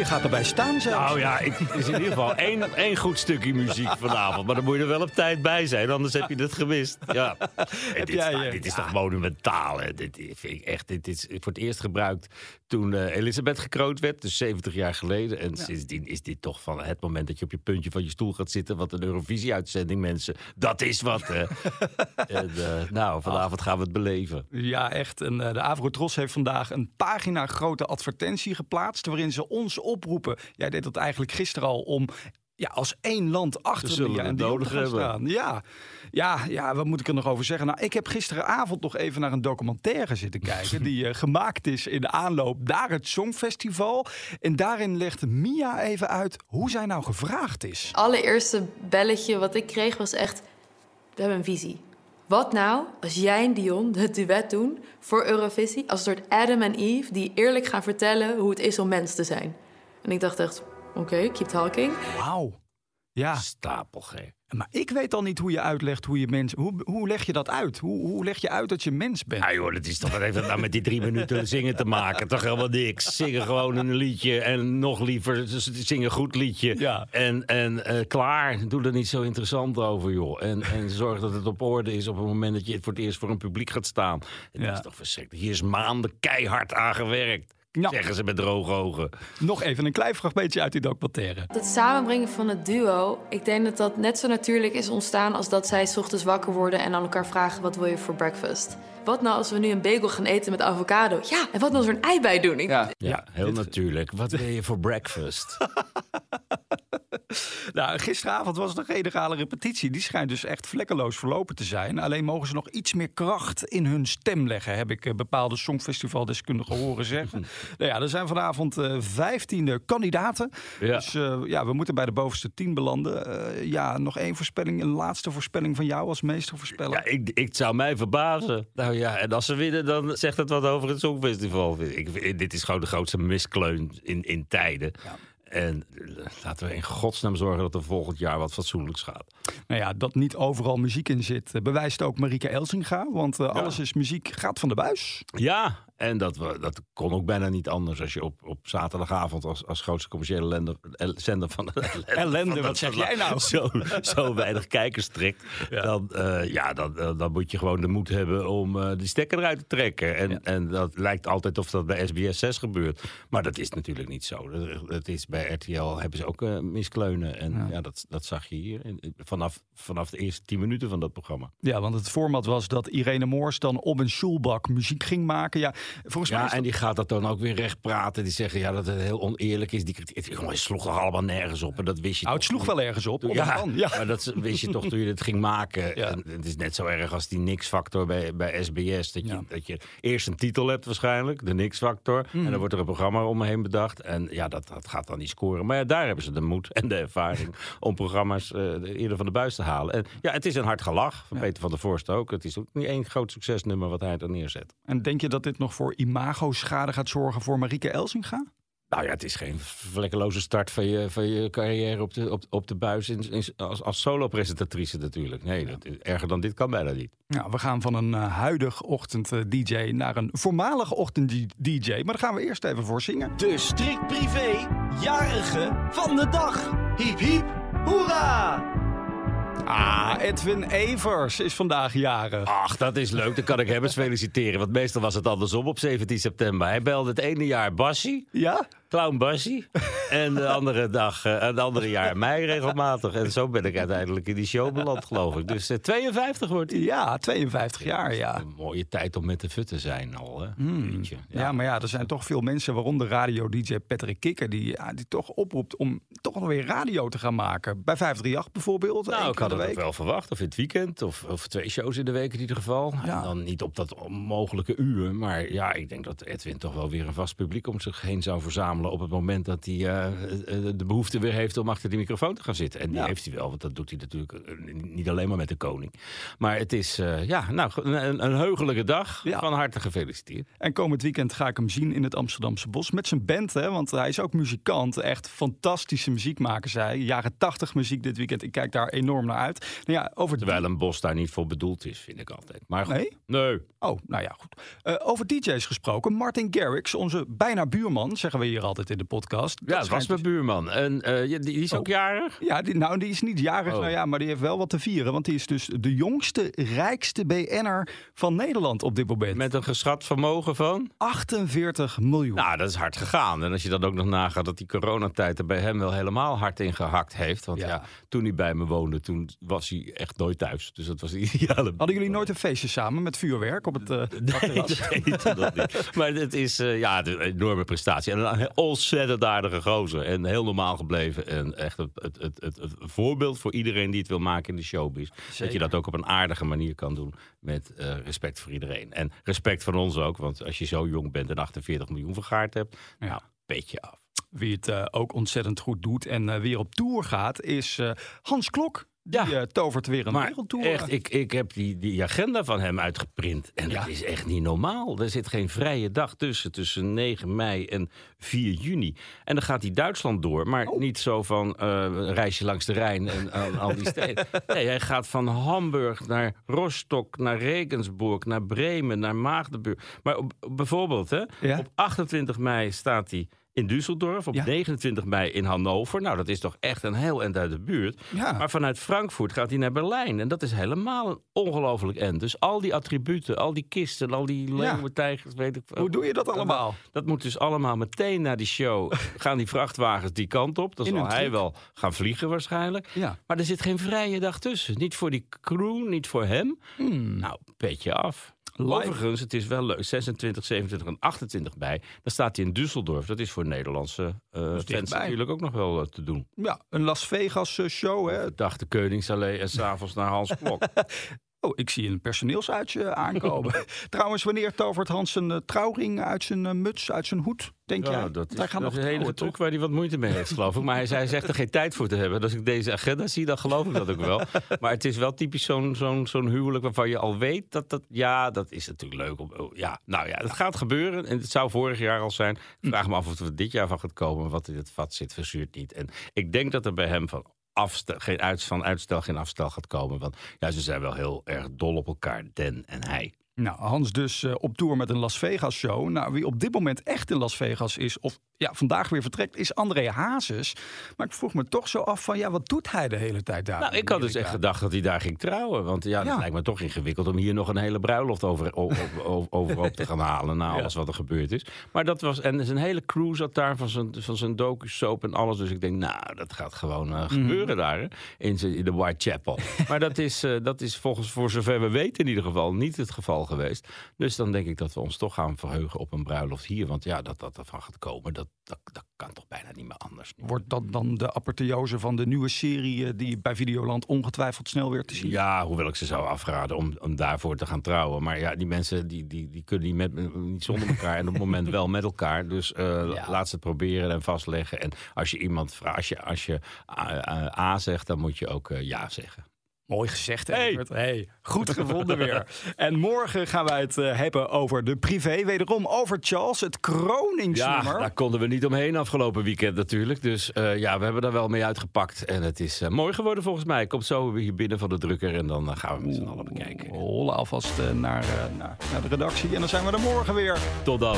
Je gaat erbij staan zelfs. Nou ja, ik- het is in ieder geval één, één goed stukje muziek vanavond. Maar dan moet je er wel op tijd bij zijn, anders heb je het gemist. Ja. Dit, jij, nou, eh, dit is ja. toch monumentaal. Hè? Dit vind ik echt. Dit is voor het eerst gebruikt toen eh, Elisabeth gekroond werd, dus 70 jaar geleden. En sindsdien is dit toch van het moment dat je op je puntje van je stoel gaat zitten. Wat een Eurovisie-uitzending, mensen. Dat is wat. Hè? en, eh, nou, vanavond gaan we het beleven. Ja, echt. En, eh, de Avrotros heeft vandaag een pagina grote advertentie geplaatst... waarin ze ons oproepen. Jij deed dat eigenlijk gisteren al om... Ja, als één land achter We zullen Mia en het Dion te nodig hebben. staan. Ja. Ja, ja, wat moet ik er nog over zeggen? Nou, ik heb gisteravond nog even naar een documentaire zitten kijken... die eh, gemaakt is in de aanloop naar het Songfestival. En daarin legt Mia even uit hoe zij nou gevraagd is. allereerste belletje wat ik kreeg was echt... We hebben een visie. Wat nou als jij en Dion het duet doen voor Eurovisie... als een soort Adam en Eve die eerlijk gaan vertellen hoe het is om mens te zijn? En ik dacht echt, oké, keep talking. Wauw. Ja, Stapelgek. maar ik weet al niet hoe je uitlegt hoe je mens... Hoe, hoe leg je dat uit? Hoe, hoe leg je uit dat je mens bent? Ja joh, dat is toch wat heeft dat nou met die drie minuten zingen te maken? Toch helemaal niks. Zingen gewoon een liedje en nog liever zingen een goed liedje. Ja. En, en eh, klaar. Doe er niet zo interessant over joh. En, en zorg dat het op orde is op het moment dat je voor het eerst voor een publiek gaat staan. Het Ja. is toch verschrikkelijk. Hier is maanden keihard aan gewerkt. Nou. Zeggen ze met droge ogen. Nog even een klein fragmentje uit die documentaire. Het samenbrengen van het duo, ik denk dat dat net zo natuurlijk is ontstaan... als dat zij 's ochtends wakker worden en aan elkaar vragen... wat wil je voor breakfast? Wat nou als we nu een bagel gaan eten met avocado? Ja, en wat nou als we een ei bij doen? Ik- Ja, Ja, heel natuurlijk. Wat wil je voor breakfast? Nou, gisteravond was er een generale repetitie. Die schijnt dus echt vlekkeloos verlopen te zijn. Alleen mogen ze nog iets meer kracht in hun stem leggen, heb ik eh, bepaalde songfestivaldeskundigen horen zeggen. nou ja, er zijn vanavond vijftiende kandidaten. Ja. Dus eh, ja, we moeten bij de bovenste tien belanden. Eh, ja, nog één voorspelling, een laatste voorspelling van jou als meestervoorspeller. Ja, ik, ik zou mij verbazen. Nou ja, en als ze winnen, dan zegt het wat over het Songfestival. Ik, dit is gewoon de grootste miskleun in, in tijden. En eh, laten we in godsnaam zorgen dat er volgend jaar wat fatsoenlijks gaat. Nou ja, dat niet overal muziek in zit, eh, bewijst ook Marike Elsinga. Want eh, alles is muziek, gaat van de buis. Ja, en dat, we, dat kon ook bijna niet anders als je op, op zaterdagavond als, als grootste commerciële lender, el- zender van de ellende, Ellende, van wat zeg jij nou? Zo, zo weinig kijkers trekt. Dan, eh, ja, dan, dan, dan moet je gewoon de moed hebben om eh de stekker eruit te trekken. En, en dat lijkt altijd of dat bij SBS 6 gebeurt. Maar dat is natuurlijk niet zo. Dat, dat is bij RTL hebben ze ook eh, miskleunen. En ja, dat, dat zag je hier vanaf, vanaf de eerste tien minuten van dat programma. Ja, want het format was dat Irene Moors dan op een schoolbak muziek ging maken. Ja, volgens mij Ja, en die gaat dat dan ook weer recht praten. Die zeggen ja, dat het heel oneerlijk is. Die kritiek. Jongen, het sloeg toch allemaal nergens op. En dat wist je Nou, het sloeg wel ergens op. op Ja, maar dat wist je toch toen je het ging maken. Ja. En het is net zo erg als die Nix-factor bij, bij SBS. Dat je, Ja. dat je eerst een titel hebt waarschijnlijk, de Nix-factor. Mhm. En dan wordt er een programma omheen bedacht. En ja, dat, dat gaat dan niet scoren. Maar ja, daar hebben ze de moed en de ervaring om programma's eh, eerder van de buis te halen. En ja, het is een hard gelach van Peter van der Voorst ook. Het is ook niet één groot succesnummer wat hij er neerzet. En denk je dat dit nog voor imago-schade gaat zorgen voor Marieke Elsinga? Nou ja, het is geen vlekkeloze start van je, van je carrière op de, op, op de buis in, in- als, als solo-presentatrice natuurlijk. Nee, dat, is- erger dan dit kan bijna niet. Nou, we gaan van een eh, huidig ochtend-DJ naar een voormalige ochtend-DJ. Maar daar gaan we eerst even voor zingen. De strikt privé jarige van de dag. Hiep hiep, hoera! Ah, Edwin Evers is vandaag jarig. Ach, dat is leuk. Dan kan ik hem eens feliciteren. Want meestal was het andersom op 17 september. Hij belde het ene jaar Bassie, Ja? Clown Bassie. En de andere dag, eh, het andere jaar mij regelmatig. En zo ben ik uiteindelijk in die show beland, geloof ik. Dus eh, 52 wordt hij. Ja, 52 jaar, ja. Een mooie tijd om met de fut te zijn al, hè? Jeetje. Ja. maar ja, er zijn toch veel mensen, waaronder radio-dj Patrick Kikker... Die, ja, die toch oproept om toch nog weer radio te gaan maken. Bij 538 bijvoorbeeld, Nou, ik had het wel verwacht. Of in het weekend. Of, of twee shows in de week in ieder geval. Ja. En dan niet op dat onmogelijke uur. Maar ja, ik denk dat Edwin toch wel weer een vast publiek om zich heen zou verzamelen. Verzamelen op het moment dat hij eh, eh, de behoefte weer heeft om achter die microfoon te gaan zitten. En die Ja. heeft hij wel, want dat doet hij natuurlijk eh, niet alleen maar met de koning. Maar het is ja, nou, een, een heugelijke dag. Ja. Van harte gefeliciteerd. En komend weekend ga ik hem zien in het Amsterdamse Bos met zijn band. Hè, want hij is ook muzikant. Echt fantastische muziek maken zij. Jaren tachtig muziek dit weekend. Ik kijk daar enorm naar uit. Nou ja, over Terwijl een bos daar niet voor bedoeld is, vind ik altijd. Maar goed. Nee? Nee. Oh, nou ja, goed. Over DJ's gesproken. Martin Garrix, onze bijna buurman, zeggen we hier altijd in de podcast. Ja, dat was mijn buurman. En eh, die, die is ook Oh. jarig. Ja, die, nou, die is niet jarig, Oh. nou ja, maar die heeft wel wat te vieren. Want die is dus de jongste, rijkste BN'er van Nederland op dit moment. Met een geschat vermogen van. 48 miljoen. Nou, dat is hard gegaan. En als je dan ook nog nagaat dat die coronatijd er bij hem wel helemaal hard in gehakt heeft. Want Ja. ja, toen hij bij me woonde, toen was hij echt nooit thuis. Dus dat was een ideale. Hadden jullie nooit een feestje samen met vuurwerk op het eh Nee, niet. Maar het is eh, ja, een enorme prestatie. En een ontzettend aardige gozer. En heel normaal gebleven. En echt het, het, het, het, voorbeeld voor iedereen die het wil maken in de showbiz. Dat je dat ook op een aardige manier kan doen. Met eh, respect voor iedereen. En respect van ons ook. Want als je zo jong bent en 48 miljoen vergaard hebt. Ja. Nou, beetje af. Wie het eh, ook ontzettend goed doet en eh, weer op tour gaat, is Hans Klok. Die Ja. eh, tovert weer een Maar wereldtour. echt, ik, ik heb die, die agenda van hem uitgeprint. En Ja. dat is echt niet normaal. Er zit geen vrije dag tussen, tussen 9 mei en 4 juni. En dan gaat hij Duitsland door. Maar Oh. niet zo van een reisje langs de Rijn en al die steden. Nee, hij gaat van Hamburg naar Rostock, naar Regensburg, naar Bremen, naar Maagdenburg. Maar op, bijvoorbeeld, hè, Ja. op 28 mei staat hij in Düsseldorf. Op Ja. 29 mei in Hannover. Nou, dat is toch echt een heel eind uit de buurt. Ja. Maar vanuit Frankfurt gaat hij naar Berlijn. En dat is helemaal een ongelooflijk end. Dus al die attributen, al die kisten, al die leeuwen, tijgers, weet ik. Hoe doe je dat allemaal? Dat moet dus allemaal meteen na die show. gaan die vrachtwagens die kant op. Dan zal hij wel gaan vliegen waarschijnlijk. Ja. Maar er zit geen vrije dag tussen. Niet voor die crew, niet voor hem. Nou, petje af. Live. Overigens, het is wel leuk. 26, 27 en 28 bij. Dan staat hij in Düsseldorf. Dat is voor Nederlandse eh, fans dichtbij. natuurlijk ook nog wel eh, te doen. Ja, een Las Vegas eh, show. Hè. Dag de Koningsallee en s'avonds naar Hans Klok. Oh, ik zie een personeelsuitje aankomen. Trouwens, wanneer tovert Hans een eh, trouwring uit zijn eh, muts, uit zijn hoed? Denk Ja, jij? dat is, gaat dat nog is een hele truc waar hij wat moeite mee heeft, geloof ik. Maar hij, zegt er geen tijd voor te hebben. Als ik deze agenda zie, dan geloof ik dat ook wel. Maar het is wel typisch zo'n zo'n zo'n huwelijk waarvan je al weet dat dat... Ja, dat is natuurlijk leuk. Om, oh, ja, nou ja, het gaat gebeuren. En het zou vorig jaar al zijn. Ik vraag me af of het dit jaar van gaat komen. Wat in het vat zit, verzuurt niet. En ik denk dat er bij hem van... Afstel, geen uit, van uitstel geen afstel gaat komen. Want ja, ze zijn wel heel erg dol op elkaar, Den en hij. Nou, Hans dus eh, op tour met een Las Vegas show. Nou, wie op dit moment echt in Las Vegas is, of ja, vandaag weer vertrekt, is André Hazes. Maar ik vroeg me toch zo af van, ja, wat doet hij de hele tijd daar? Nou, ik had dus echt gedacht dat hij daar ging trouwen. Want ja, dat Ja. lijkt me toch ingewikkeld om hier nog een hele bruiloft over, over, overhoop te gaan halen. Na alles wat er gebeurd is. Maar dat was. En zijn hele crew zat daar van zijn, van zijn docu-soap en alles. Dus ik denk, nou, dat gaat gewoon Mhm. eh, gebeuren daar. Hè, in, in de Whitechapel. maar dat is, eh, dat is volgens, voor zover we weten in ieder geval, niet het geval geweest. Dus dan denk ik dat we ons toch gaan verheugen op een bruiloft hier. Want ja, dat dat ervan gaat komen, dat, dat, dat kan toch bijna niet meer anders. Wordt dat dan de apotheose van de nieuwe serie eh, die bij Videoland ongetwijfeld snel weer te zien? Ja, hoewel ik ze zou afraden om, om daarvoor te gaan trouwen. Maar ja, die mensen die, die, die kunnen niet, met, niet zonder elkaar en op het moment wel met elkaar. Dus eh, Ja. laat ze het proberen en vastleggen. En als je iemand vraagt, als je, als je A, A- A zegt, dan moet je ook eh, ja zeggen. Mooi gezegd, hè? Hey. Goed gevonden weer. En morgen gaan wij het eh, hebben over de privé. Wederom over Charles, het Ja, kroningsnummer. daar konden we niet omheen afgelopen weekend natuurlijk. Dus eh, ja, we hebben daar wel mee uitgepakt. En het is eh, mooi geworden volgens mij. Komt zo weer hier binnen van de drukker en dan gaan we met z'n allen bekijken. Rollen alvast naar, naar, naar de redactie. En dan zijn we er morgen weer. Tot dan.